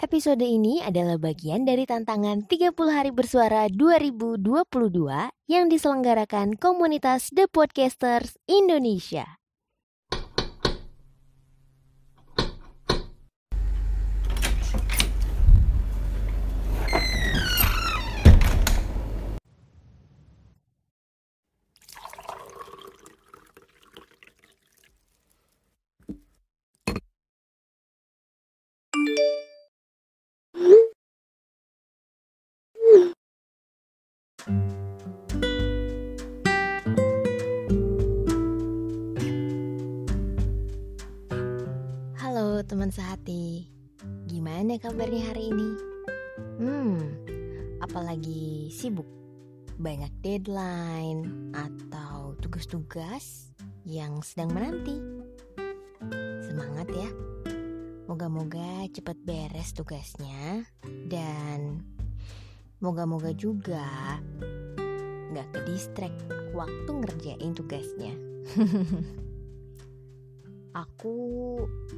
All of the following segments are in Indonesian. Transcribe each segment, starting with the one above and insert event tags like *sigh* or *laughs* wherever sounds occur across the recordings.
Episode ini adalah bagian dari tantangan 30 hari bersuara 2022 yang diselenggarakan komunitas The Podcasters Indonesia. Teman sehati, gimana kabarnya hari ini? Hmm, apalagi sibuk? Banyak deadline atau tugas-tugas yang sedang menanti? Semangat ya, moga-moga cepat beres tugasnya dan moga-moga juga nggak ke distract waktu ngerjain tugasnya. *laughs* aku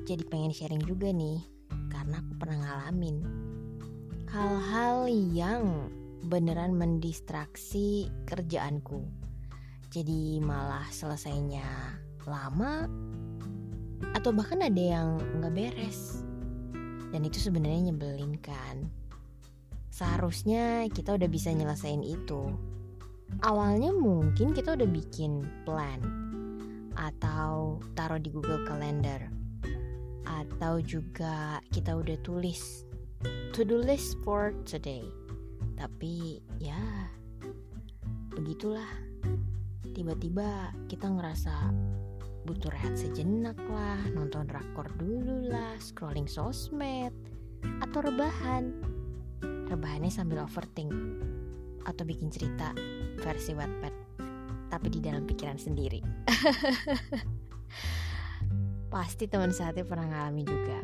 jadi pengen sharing juga nih karena aku pernah ngalamin hal-hal yang beneran mendistraksi kerjaanku. Jadi malah selesainya lama atau bahkan ada yang nggak beres. Dan itu sebenarnya nyebelin kan. Seharusnya kita udah bisa nyelesain itu. Awalnya mungkin kita udah bikin plan atau taruh di Google Calendar. Atau juga kita udah tulis to do list for today. Tapi ya begitulah. Tiba-tiba kita ngerasa butuh rehat sejenak lah nonton rakor dulu lah scrolling sosmed atau rebahan. Rebahannya sambil overthink atau bikin cerita versi Wattpad tapi di dalam pikiran sendiri. *laughs* Pasti teman saatnya pernah ngalami juga.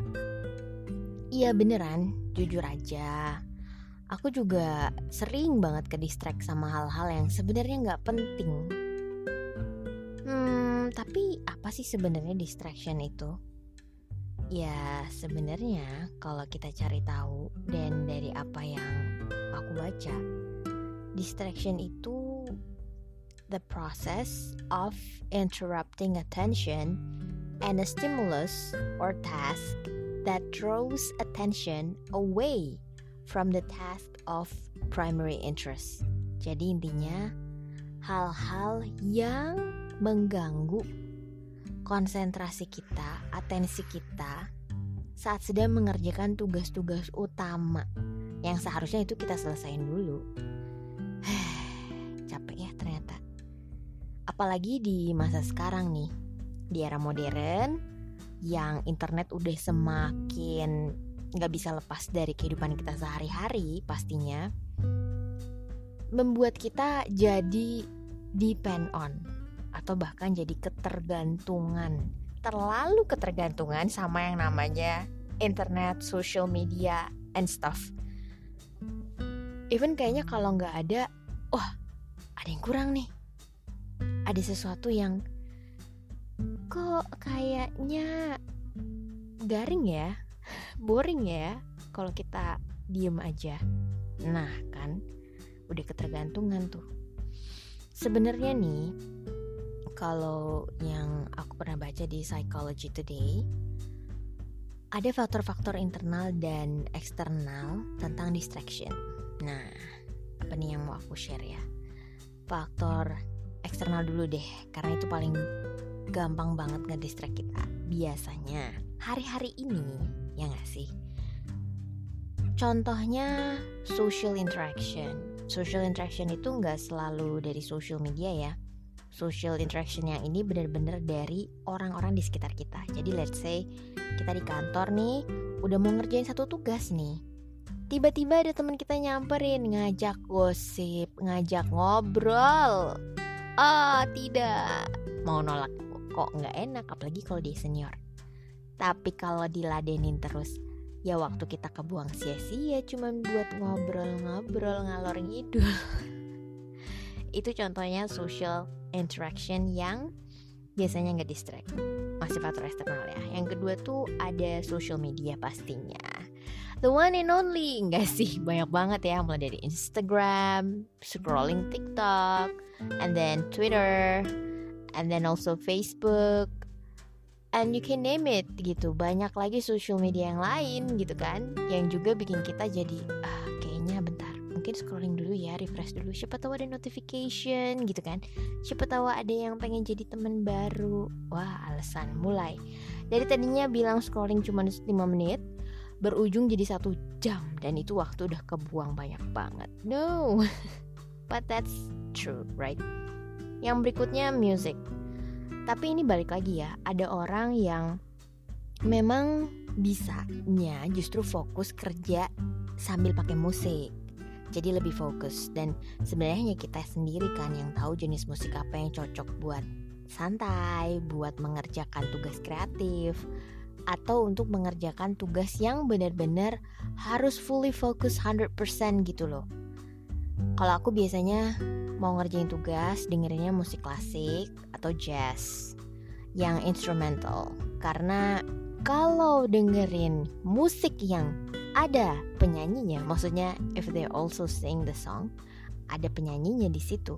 Iya beneran, jujur aja. Aku juga sering banget ke distract sama hal-hal yang sebenarnya nggak penting. Hmm, tapi apa sih sebenarnya distraction itu? Ya sebenarnya kalau kita cari tahu dan dari apa yang aku baca, distraction itu the process of interrupting attention and a stimulus or task that draws attention away from the task of primary interest. Jadi intinya hal-hal yang mengganggu konsentrasi kita, atensi kita saat sedang mengerjakan tugas-tugas utama yang seharusnya itu kita selesaiin dulu. *sighs* Capek ya apalagi di masa sekarang nih di era modern yang internet udah semakin nggak bisa lepas dari kehidupan kita sehari-hari pastinya membuat kita jadi depend on atau bahkan jadi ketergantungan terlalu ketergantungan sama yang namanya internet, social media, and stuff. Even kayaknya kalau nggak ada, wah oh, ada yang kurang nih ada sesuatu yang kok kayaknya garing ya, *laughs* boring ya kalau kita diem aja. Nah, kan udah ketergantungan tuh. Sebenarnya nih kalau yang aku pernah baca di Psychology Today ada faktor-faktor internal dan eksternal tentang distraction. Nah, apa nih yang mau aku share ya? Faktor eksternal dulu deh karena itu paling gampang banget ngedistract kita. Biasanya hari-hari ini ya gak sih? Contohnya social interaction. Social interaction itu nggak selalu dari social media ya. Social interaction yang ini benar-benar dari orang-orang di sekitar kita. Jadi let's say kita di kantor nih udah mau ngerjain satu tugas nih. Tiba-tiba ada teman kita nyamperin ngajak gosip ngajak ngobrol oh tidak. Mau nolak kok nggak enak apalagi kalau dia senior. Tapi kalau diladenin terus ya waktu kita kebuang sia-sia cuman buat ngobrol-ngobrol ngalor ngidul. *laughs* Itu contohnya social interaction yang biasanya nggak distract masih faktor eksternal ya. Yang kedua tuh ada social media pastinya. The one and only. Enggak sih banyak banget ya mulai dari Instagram scrolling TikTok and then Twitter and then also Facebook and you can name it gitu. Banyak lagi social media yang lain gitu kan yang juga bikin kita jadi ah kayaknya bentar mungkin scrolling dulu ya refresh dulu. Siapa tahu ada notification gitu kan. Siapa tahu ada yang pengen jadi teman baru. Wah alasan mulai. Dari tadinya bilang scrolling cuma 5 menit berujung jadi satu jam dan itu waktu udah kebuang banyak banget. No *laughs* but that's true right yang berikutnya music tapi ini balik lagi ya, ada orang yang memang bisanya justru fokus kerja sambil pakai musik. Jadi lebih fokus dan sebenarnya kita sendiri kan yang tahu jenis musik apa yang cocok buat santai, buat mengerjakan tugas kreatif atau untuk mengerjakan tugas yang benar-benar harus fully focus 100% gitu loh. Kalau aku biasanya mau ngerjain tugas dengerinnya musik klasik atau jazz yang instrumental. Karena kalau dengerin musik yang ada penyanyinya maksudnya if they also sing the song ada penyanyinya di situ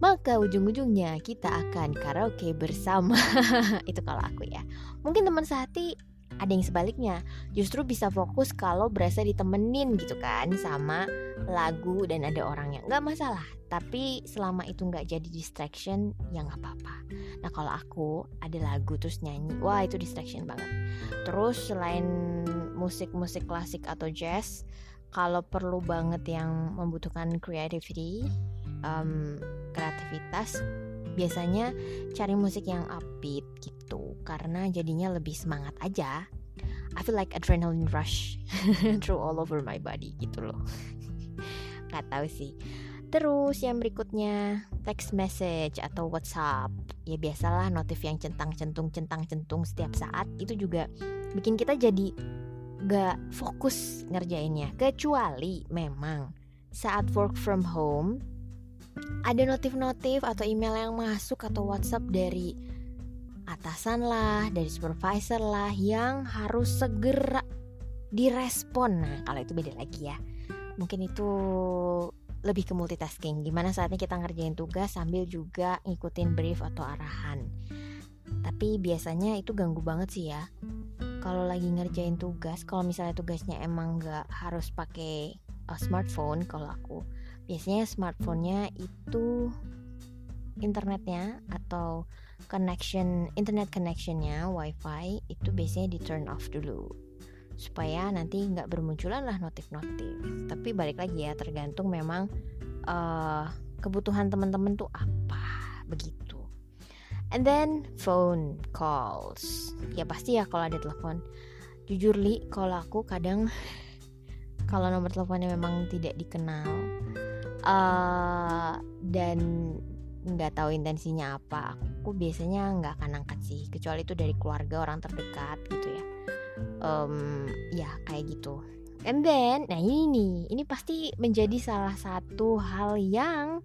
maka ujung-ujungnya kita akan karaoke bersama. *laughs* Itu kalau aku ya. Mungkin teman sehati ada yang sebaliknya. Justru bisa fokus kalau berasa ditemenin gitu kan sama lagu dan ada orangnya nggak masalah. Tapi selama itu nggak jadi distraction ya nggak apa-apa. Nah kalau aku ada lagu terus nyanyi wah itu distraction banget. Terus selain musik-musik klasik atau jazz kalau perlu banget yang membutuhkan creativity um, kreativitas biasanya cari musik yang upbeat gitu karena jadinya lebih semangat aja. I feel like adrenaline rush *laughs* through all over my body gitu loh. *laughs* Nggak tahu sih. Terus yang berikutnya text message atau WhatsApp. Ya biasalah notif yang centang-centung centang-centung setiap saat. Itu juga bikin kita jadi gak fokus ngerjainnya. Kecuali memang saat work from home ada notif-notif atau email yang masuk atau WhatsApp dari atasan lah, dari supervisor lah yang harus segera direspon. Nah, kalau itu beda lagi ya. Mungkin itu lebih ke multitasking. Gimana saatnya kita ngerjain tugas sambil juga ngikutin brief atau arahan. Tapi biasanya itu ganggu banget sih ya. Kalau lagi ngerjain tugas, kalau misalnya tugasnya emang nggak harus pakai uh, smartphone, kalau aku biasanya smartphone-nya itu internetnya atau connection internet connectionnya wifi itu biasanya di turn off dulu. Supaya nanti nggak bermunculan lah notif-notif. Tapi balik lagi ya tergantung memang uh, kebutuhan teman-teman tuh apa. Begitu. And then phone calls. Ya pasti ya kalau ada telepon. Jujur li kalau aku kadang *laughs* kalau nomor teleponnya memang tidak dikenal uh, dan nggak tahu intensinya apa. Aku biasanya nggak akan angkat sih kecuali itu dari keluarga orang terdekat gitu ya. Um, ya kayak gitu. And then nah ini nih ini pasti menjadi salah satu hal yang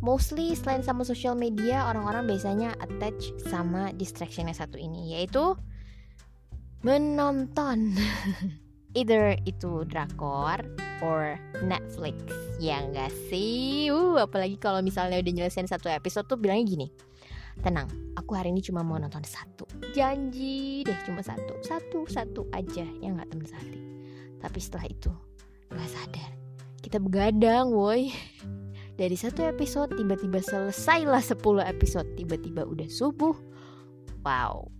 mostly selain sama social media orang-orang biasanya attach sama distraction yang satu ini yaitu menonton *laughs* either itu drakor or Netflix. Ya enggak sih? Uh apalagi kalau misalnya udah nyelesain satu episode tuh bilangnya gini tenang aku hari ini cuma mau nonton satu. Janji deh cuma satu. Satu satu aja ya nggak temen sehati. Tapi setelah itu nggak sadar. Kita begadang woi. *laughs* Dari satu episode tiba-tiba selesailah 10 episode. Tiba-tiba udah subuh. Wow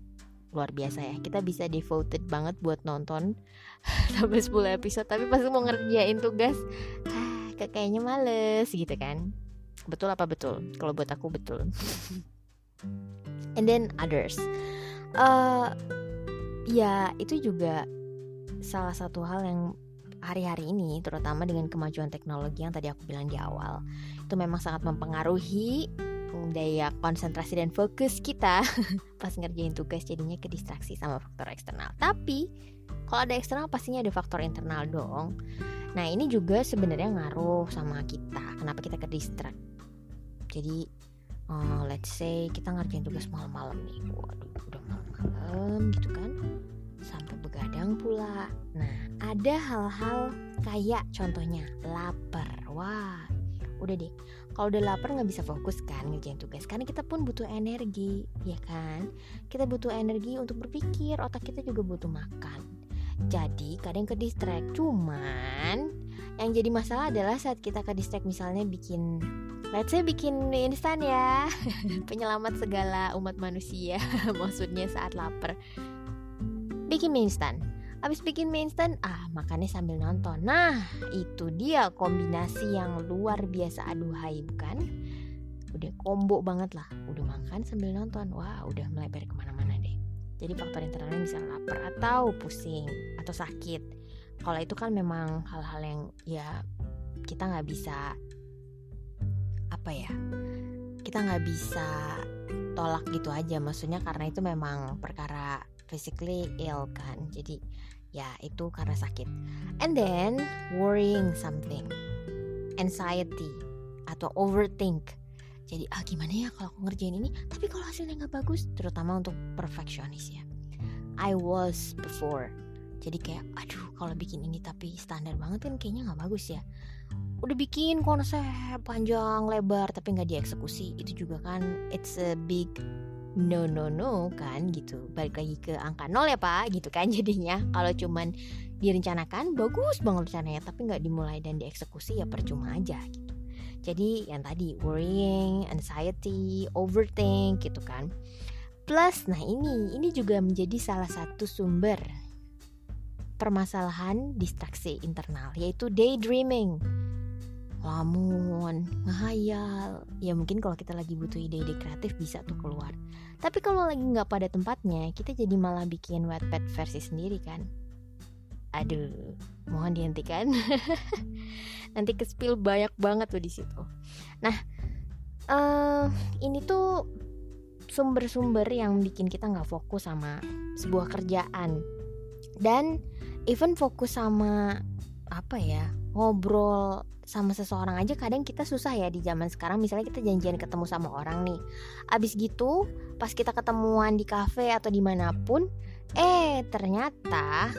luar biasa ya. Kita bisa devoted banget buat nonton *laughs* sampai 10 episode tapi pas mau ngerjain tugas ah, kayaknya males gitu kan. Betul apa betul? Kalau buat aku betul. *laughs* And then others. Uh, ya itu juga salah satu hal yang hari-hari ini terutama dengan kemajuan teknologi yang tadi aku bilang di awal itu memang sangat mempengaruhi daya konsentrasi dan fokus kita *laughs* pas ngerjain tugas jadinya ke distraksi sama faktor eksternal. Tapi kalau ada eksternal pastinya ada faktor internal dong. Nah ini juga sebenarnya ngaruh sama kita. Kenapa kita ke distract? Jadi uh, let's say kita ngerjain tugas malam-malam nih. Waduh udah malam-malam gitu kan. sampai begadang pula. Nah, ada hal-hal kayak contohnya lapar. Wah, udah deh. Kalau udah lapar nggak bisa fokus kan ngerjain tugas. Karena kita pun butuh energi, ya kan? Kita butuh energi untuk berpikir. Otak kita juga butuh makan. Jadi kadang ke distract. Cuman yang jadi masalah adalah saat kita ke distract misalnya bikin let's say bikin mie instan ya *laughs* penyelamat segala umat manusia *laughs* maksudnya saat lapar bikin mie instan Abis bikin mie instan, ah makannya sambil nonton. Nah itu dia kombinasi yang luar biasa. Aduhai bukan? Udah combo banget lah. Udah makan sambil nonton. Wah udah melebar ke mana-mana deh. Jadi faktor internalnya bisa lapar atau pusing Atau sakit. Kalau itu kan memang hal-hal yang ya kita nggak bisa apa ya kita nggak bisa tolak gitu aja. Maksudnya karena itu memang perkara physically ill kan. Jadi ya itu karena sakit. And then worrying something. Anxiety atau overthink. Jadi ah gimana ya kalau aku ngerjain ini? Tapi kalau hasilnya nggak bagus terutama untuk perfeksionis ya. I was before. Jadi kayak aduh kalau bikin ini tapi standar banget kan kayaknya nggak bagus ya. Udah bikin konsep panjang lebar tapi nggak dieksekusi. Itu juga kan it's a big no no no kan gitu. Balik lagi ke angka nol ya pak gitu kan *laughs* jadinya. Kalau cuman direncanakan bagus banget rencananya tapi nggak dimulai dan dieksekusi ya percuma aja gitu. Jadi yang tadi worrying anxiety overthink gitu kan. Plus nah ini ini juga menjadi salah satu sumber permasalahan distraksi internal yaitu daydreaming lamun, ngehayal. Ya mungkin kalau kita lagi butuh ide-ide kreatif bisa tuh keluar. Tapi kalau lagi nggak pada tempatnya, kita jadi malah bikin Wattpad versi sendiri kan. Aduh, mohon dihentikan. *laughs* Nanti ke spill banyak banget tuh di situ. Nah, uh, ini tuh sumber-sumber yang bikin kita nggak fokus sama sebuah kerjaan dan even fokus sama apa ya ngobrol sama seseorang aja kadang kita susah ya di zaman sekarang. Misalnya kita janjian ketemu sama orang nih. Abis gitu pas kita ketemuan di cafe atau di mana pun eh ternyata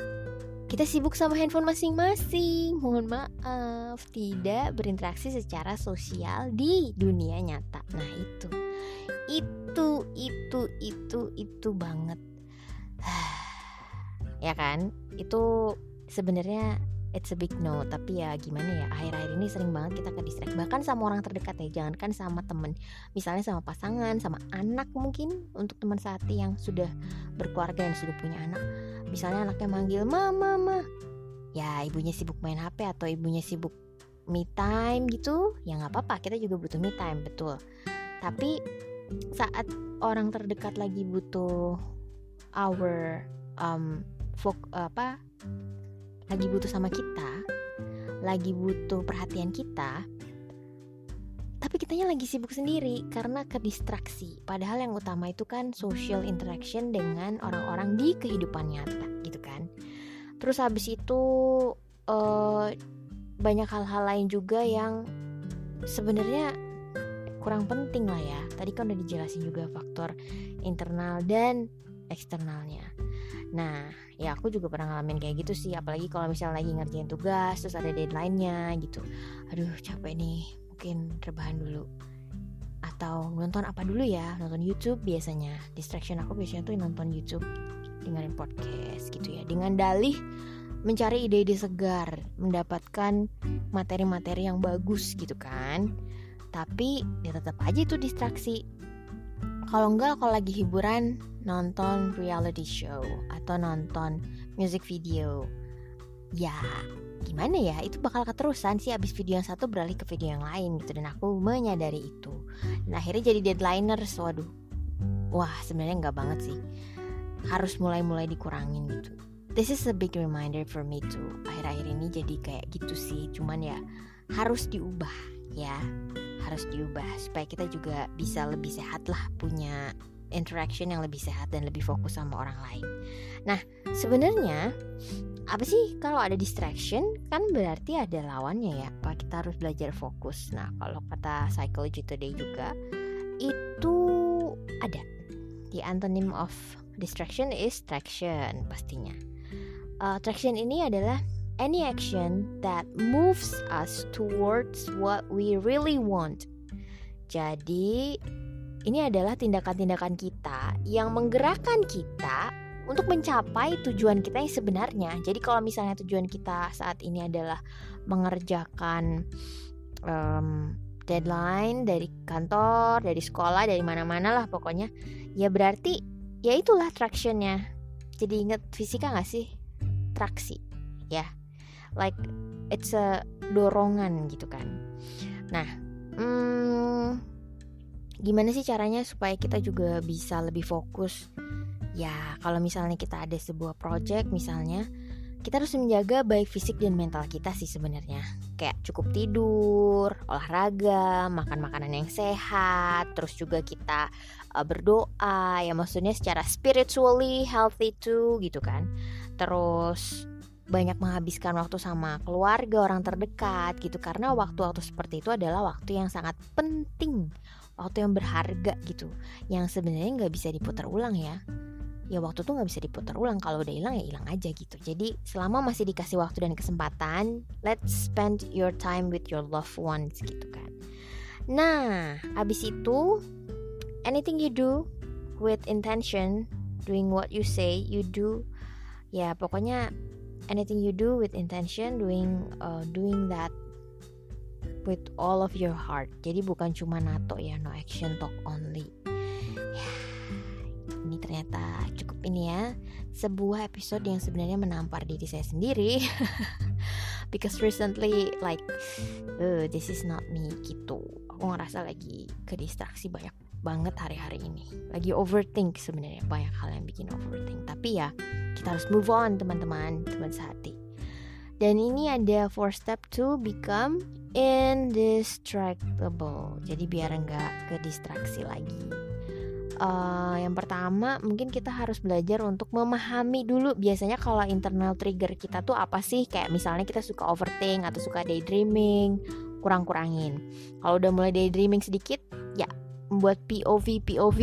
kita sibuk sama handphone masing-masing. Mohon maaf tidak berinteraksi secara sosial di dunia nyata. Nah itu. Itu itu itu itu banget. *sighs* Ya kan? Itu sebenarnya it's a big no. Tapi ya gimana ya akhir-akhir ini sering banget kita ke distract bahkan sama orang terdekat ya jangankan sama temen. Misalnya sama pasangan sama anak mungkin untuk teman saat yang sudah berkeluarga dan sudah punya anak. Misalnya anaknya manggil mama mama ya ibunya sibuk main HP atau ibunya sibuk me time gitu ya nggak apa-apa kita juga butuh me time betul. Tapi saat orang terdekat lagi butuh our um, fok apa lagi butuh sama kita, lagi butuh perhatian kita, tapi kitanya lagi sibuk sendiri karena kedistraksi. Padahal yang utama itu kan social interaction dengan orang-orang di kehidupan nyata, gitu kan. Terus habis itu uh, banyak hal-hal lain juga yang sebenarnya kurang penting lah ya. Tadi kan udah dijelasin juga faktor internal dan eksternalnya. Nah, ya aku juga pernah ngalamin kayak gitu sih, apalagi kalau misalnya lagi ngerjain tugas terus ada deadline-nya gitu. Aduh, capek nih, mungkin rebahan dulu. Atau nonton apa dulu ya? Nonton YouTube biasanya. Distraction aku biasanya tuh nonton YouTube, dengerin podcast gitu ya. Dengan dalih mencari ide-ide segar, mendapatkan materi-materi yang bagus gitu kan. Tapi ya tetap aja itu distraksi kalau enggak kalau lagi hiburan nonton reality show atau nonton music video. Ya gimana ya? Itu bakal keterusan sih abis video yang satu beralih ke video yang lain gitu dan aku menyadari itu. Dan akhirnya jadi deadliner waduh. Wah sebenarnya nggak banget sih. Harus mulai-mulai dikurangin gitu. This is a big reminder for me too. Akhir-akhir ini jadi kayak gitu sih cuman ya harus diubah ya harus diubah supaya kita juga bisa lebih sehat lah punya interaction yang lebih sehat dan lebih fokus sama orang lain. Nah, sebenarnya apa sih kalau ada distraction kan berarti ada lawannya ya. Apa kita harus belajar fokus. Nah, kalau kata Psychology Today juga itu ada the antonym of distraction is traction pastinya. Uh, traction ini adalah any action that moves us towards what we really want. Jadi, ini adalah tindakan-tindakan kita yang menggerakkan kita untuk mencapai tujuan kita yang sebenarnya. Jadi kalau misalnya tujuan kita saat ini adalah mengerjakan um, deadline dari kantor, dari sekolah, dari mana-mana lah pokoknya, ya berarti ya itulah tractionnya. Jadi inget fisika gak sih? Traksi, ya. Like it's a dorongan gitu kan. Nah, hmm, gimana sih caranya supaya kita juga bisa lebih fokus? Ya kalau misalnya kita ada sebuah project misalnya kita harus menjaga baik fisik dan mental kita sih sebenarnya. Kayak cukup tidur olahraga makan makanan yang sehat terus juga kita uh, berdoa. Ya maksudnya secara spiritually healthy too gitu kan. Terus banyak menghabiskan waktu sama keluarga orang terdekat gitu. Karena waktu-waktu seperti itu adalah waktu yang sangat penting. Waktu yang berharga gitu. Yang sebenarnya nggak bisa diputar ulang ya. Ya waktu tuh nggak bisa diputar ulang. Kalau udah hilang ya hilang aja gitu. Jadi selama masih dikasih waktu dan kesempatan let's spend your time with your loved ones gitu kan. Nah abis itu anything you do with intention doing what you say you do ya pokoknya anything you do with intention doing uh, doing that with all of your heart. Jadi bukan cuma nato ya, no action talk only. Ya, ini ternyata cukup ini ya, sebuah episode yang sebenarnya menampar diri saya sendiri. *laughs* Because recently like, uh, this is not me gitu. Aku ngerasa lagi ke distraksi banyak banget hari-hari ini. Lagi overthink sebenarnya banyak hal yang bikin overthink. Tapi ya kita harus move on teman-teman, teman sehati. Dan ini ada four step to become indestructible. Jadi biar nggak ke distraksi lagi. Uh, yang pertama mungkin kita harus belajar untuk memahami dulu biasanya kalau internal trigger kita tuh apa sih kayak misalnya kita suka overthink atau suka daydreaming kurang-kurangin kalau udah mulai daydreaming sedikit membuat POV POV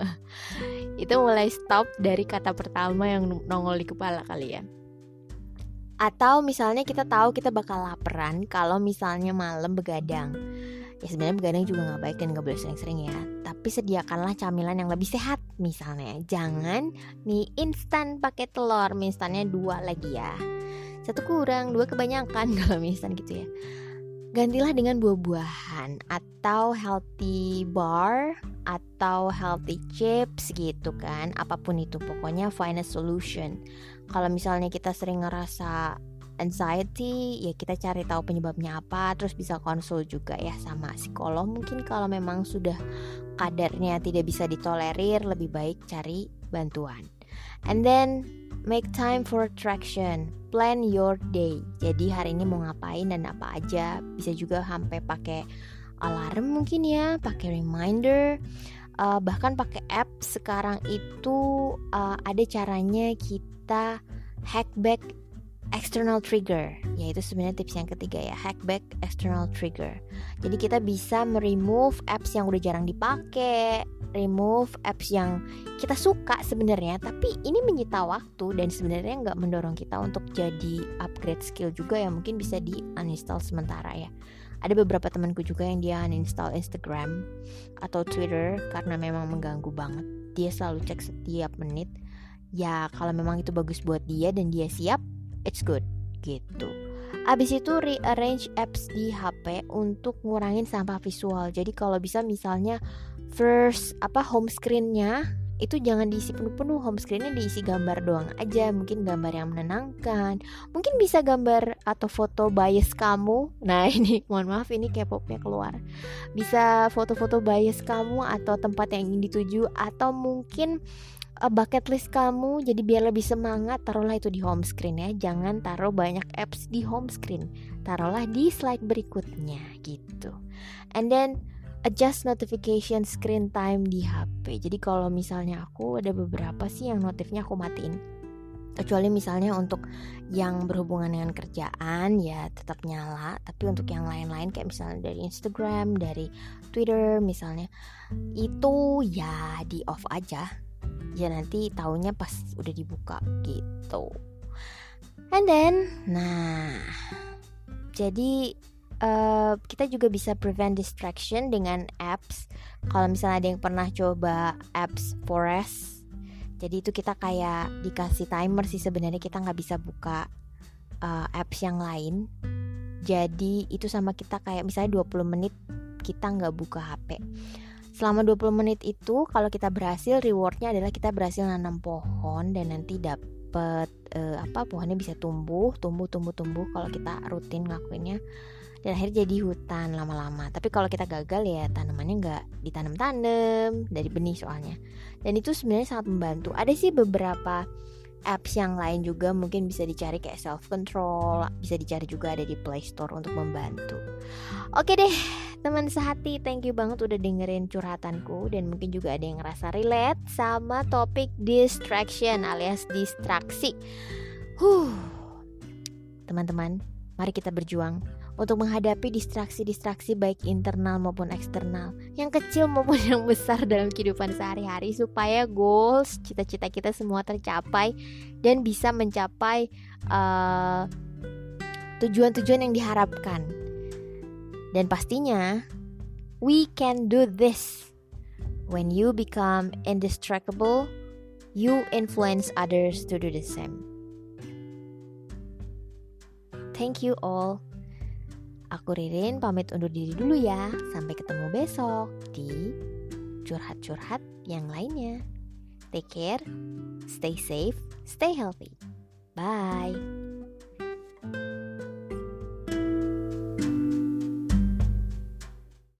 *laughs* itu mulai stop dari kata pertama yang nongol di kepala kalian atau misalnya kita tahu kita bakal laparan kalau misalnya malam begadang. Ya sebenarnya begadang juga nggak baik dan nggak boleh sering-sering ya. Tapi sediakanlah camilan yang lebih sehat misalnya. Jangan mie instan pakai telur, mie instannya dua lagi ya. Satu kurang, dua kebanyakan *laughs* kalau mie instan gitu ya. Gantilah dengan buah-buahan atau healthy bar atau healthy chips gitu kan. Apa pun itu pokoknya find a solution kalau misalnya kita sering ngerasa anxiety ya kita cari tahu penyebabnya apa terus bisa konsul juga ya sama psikolog mungkin kalau memang sudah kadarnya tidak bisa ditolerir lebih baik cari bantuan and then make time for attraction. Plan your day. Jadi hari ini mau ngapain dan apa aja. Bisa juga sampai pakai alarm mungkin ya pakai reminder. Uh, bahkan pakai app sekarang itu uh, ada caranya kita hack back external trigger yaitu sebenarnya tips yang ketiga ya hack back external trigger. Jadi kita bisa meremove apps yang udah jarang dipakai remove apps yang kita suka sebenarnya tapi ini menyita waktu dan sebenarnya nggak mendorong kita untuk jadi upgrade skill juga yang mungkin bisa di uninstall sementara ya. Ada beberapa temanku juga yang dia uninstall Instagram atau Twitter karena memang mengganggu banget. Dia selalu cek setiap menit. Ya kalau memang itu bagus buat dia dan dia siap it's good gitu. Abis itu rearrange apps di HP untuk ngurangin sampah visual. Jadi kalau bisa misalnya first apa home screennya itu jangan diisi penuh-penuh home screennya diisi gambar doang aja. Mungkin gambar yang menenangkan mungkin bisa gambar atau foto bias kamu. Nah *laughs* ini mohon maaf ini K-popnya keluar. Bisa foto-foto bias kamu atau tempat yang ingin dituju atau mungkin bucket list kamu jadi biar lebih semangat taruhlah itu di home screen ya jangan taruh banyak apps di home screen taruhlah di slide berikutnya gitu and then adjust notification screen time di HP. Jadi kalau misalnya aku ada beberapa sih yang notifnya aku matiin. Kecuali misalnya untuk yang berhubungan dengan kerjaan ya tetap nyala, tapi untuk yang lain-lain kayak misalnya dari Instagram, dari Twitter misalnya itu ya di off aja. Ya nanti taunya pas udah dibuka gitu. And then nah jadi uh, kita juga bisa prevent distraction dengan apps. Kalau misalnya ada yang pernah coba apps forest jadi itu kita kayak dikasih timer sih sebenarnya kita nggak bisa buka uh, apps yang lain. Jadi itu sama kita kayak misalnya 20 menit kita nggak buka HP selama 20 menit itu kalau kita berhasil rewardnya adalah kita berhasil nanam pohon dan nanti dapet uh, apa pohonnya bisa tumbuh tumbuh tumbuh tumbuh kalau kita rutin ngakuinnya. Dan akhirnya jadi hutan lama-lama. Tapi kalau kita gagal ya tanamannya nggak ditanam-tanam dari benih soalnya. Dan itu sebenarnya sangat membantu. Ada sih beberapa apps yang lain juga mungkin bisa dicari kayak self control bisa dicari juga ada di Play Store untuk membantu. Oke deh teman sehati thank you banget udah dengerin curhatanku. Dan mungkin juga ada yang ngerasa relate sama topik distraction alias distraksi. Huh. Teman-teman mari kita berjuang untuk menghadapi distraksi-distraksi baik internal maupun eksternal, yang kecil maupun *laughs* yang besar dalam kehidupan sehari-hari supaya goals, cita-cita kita semua tercapai dan bisa mencapai uh, tujuan-tujuan yang diharapkan. Dan pastinya we can do this. When you become indestructible, you influence others to do the same. Thank you all. Aku Ririn pamit undur diri dulu ya. Sampai ketemu besok di curhat-curhat yang lainnya. Take care, stay safe, stay healthy. Bye.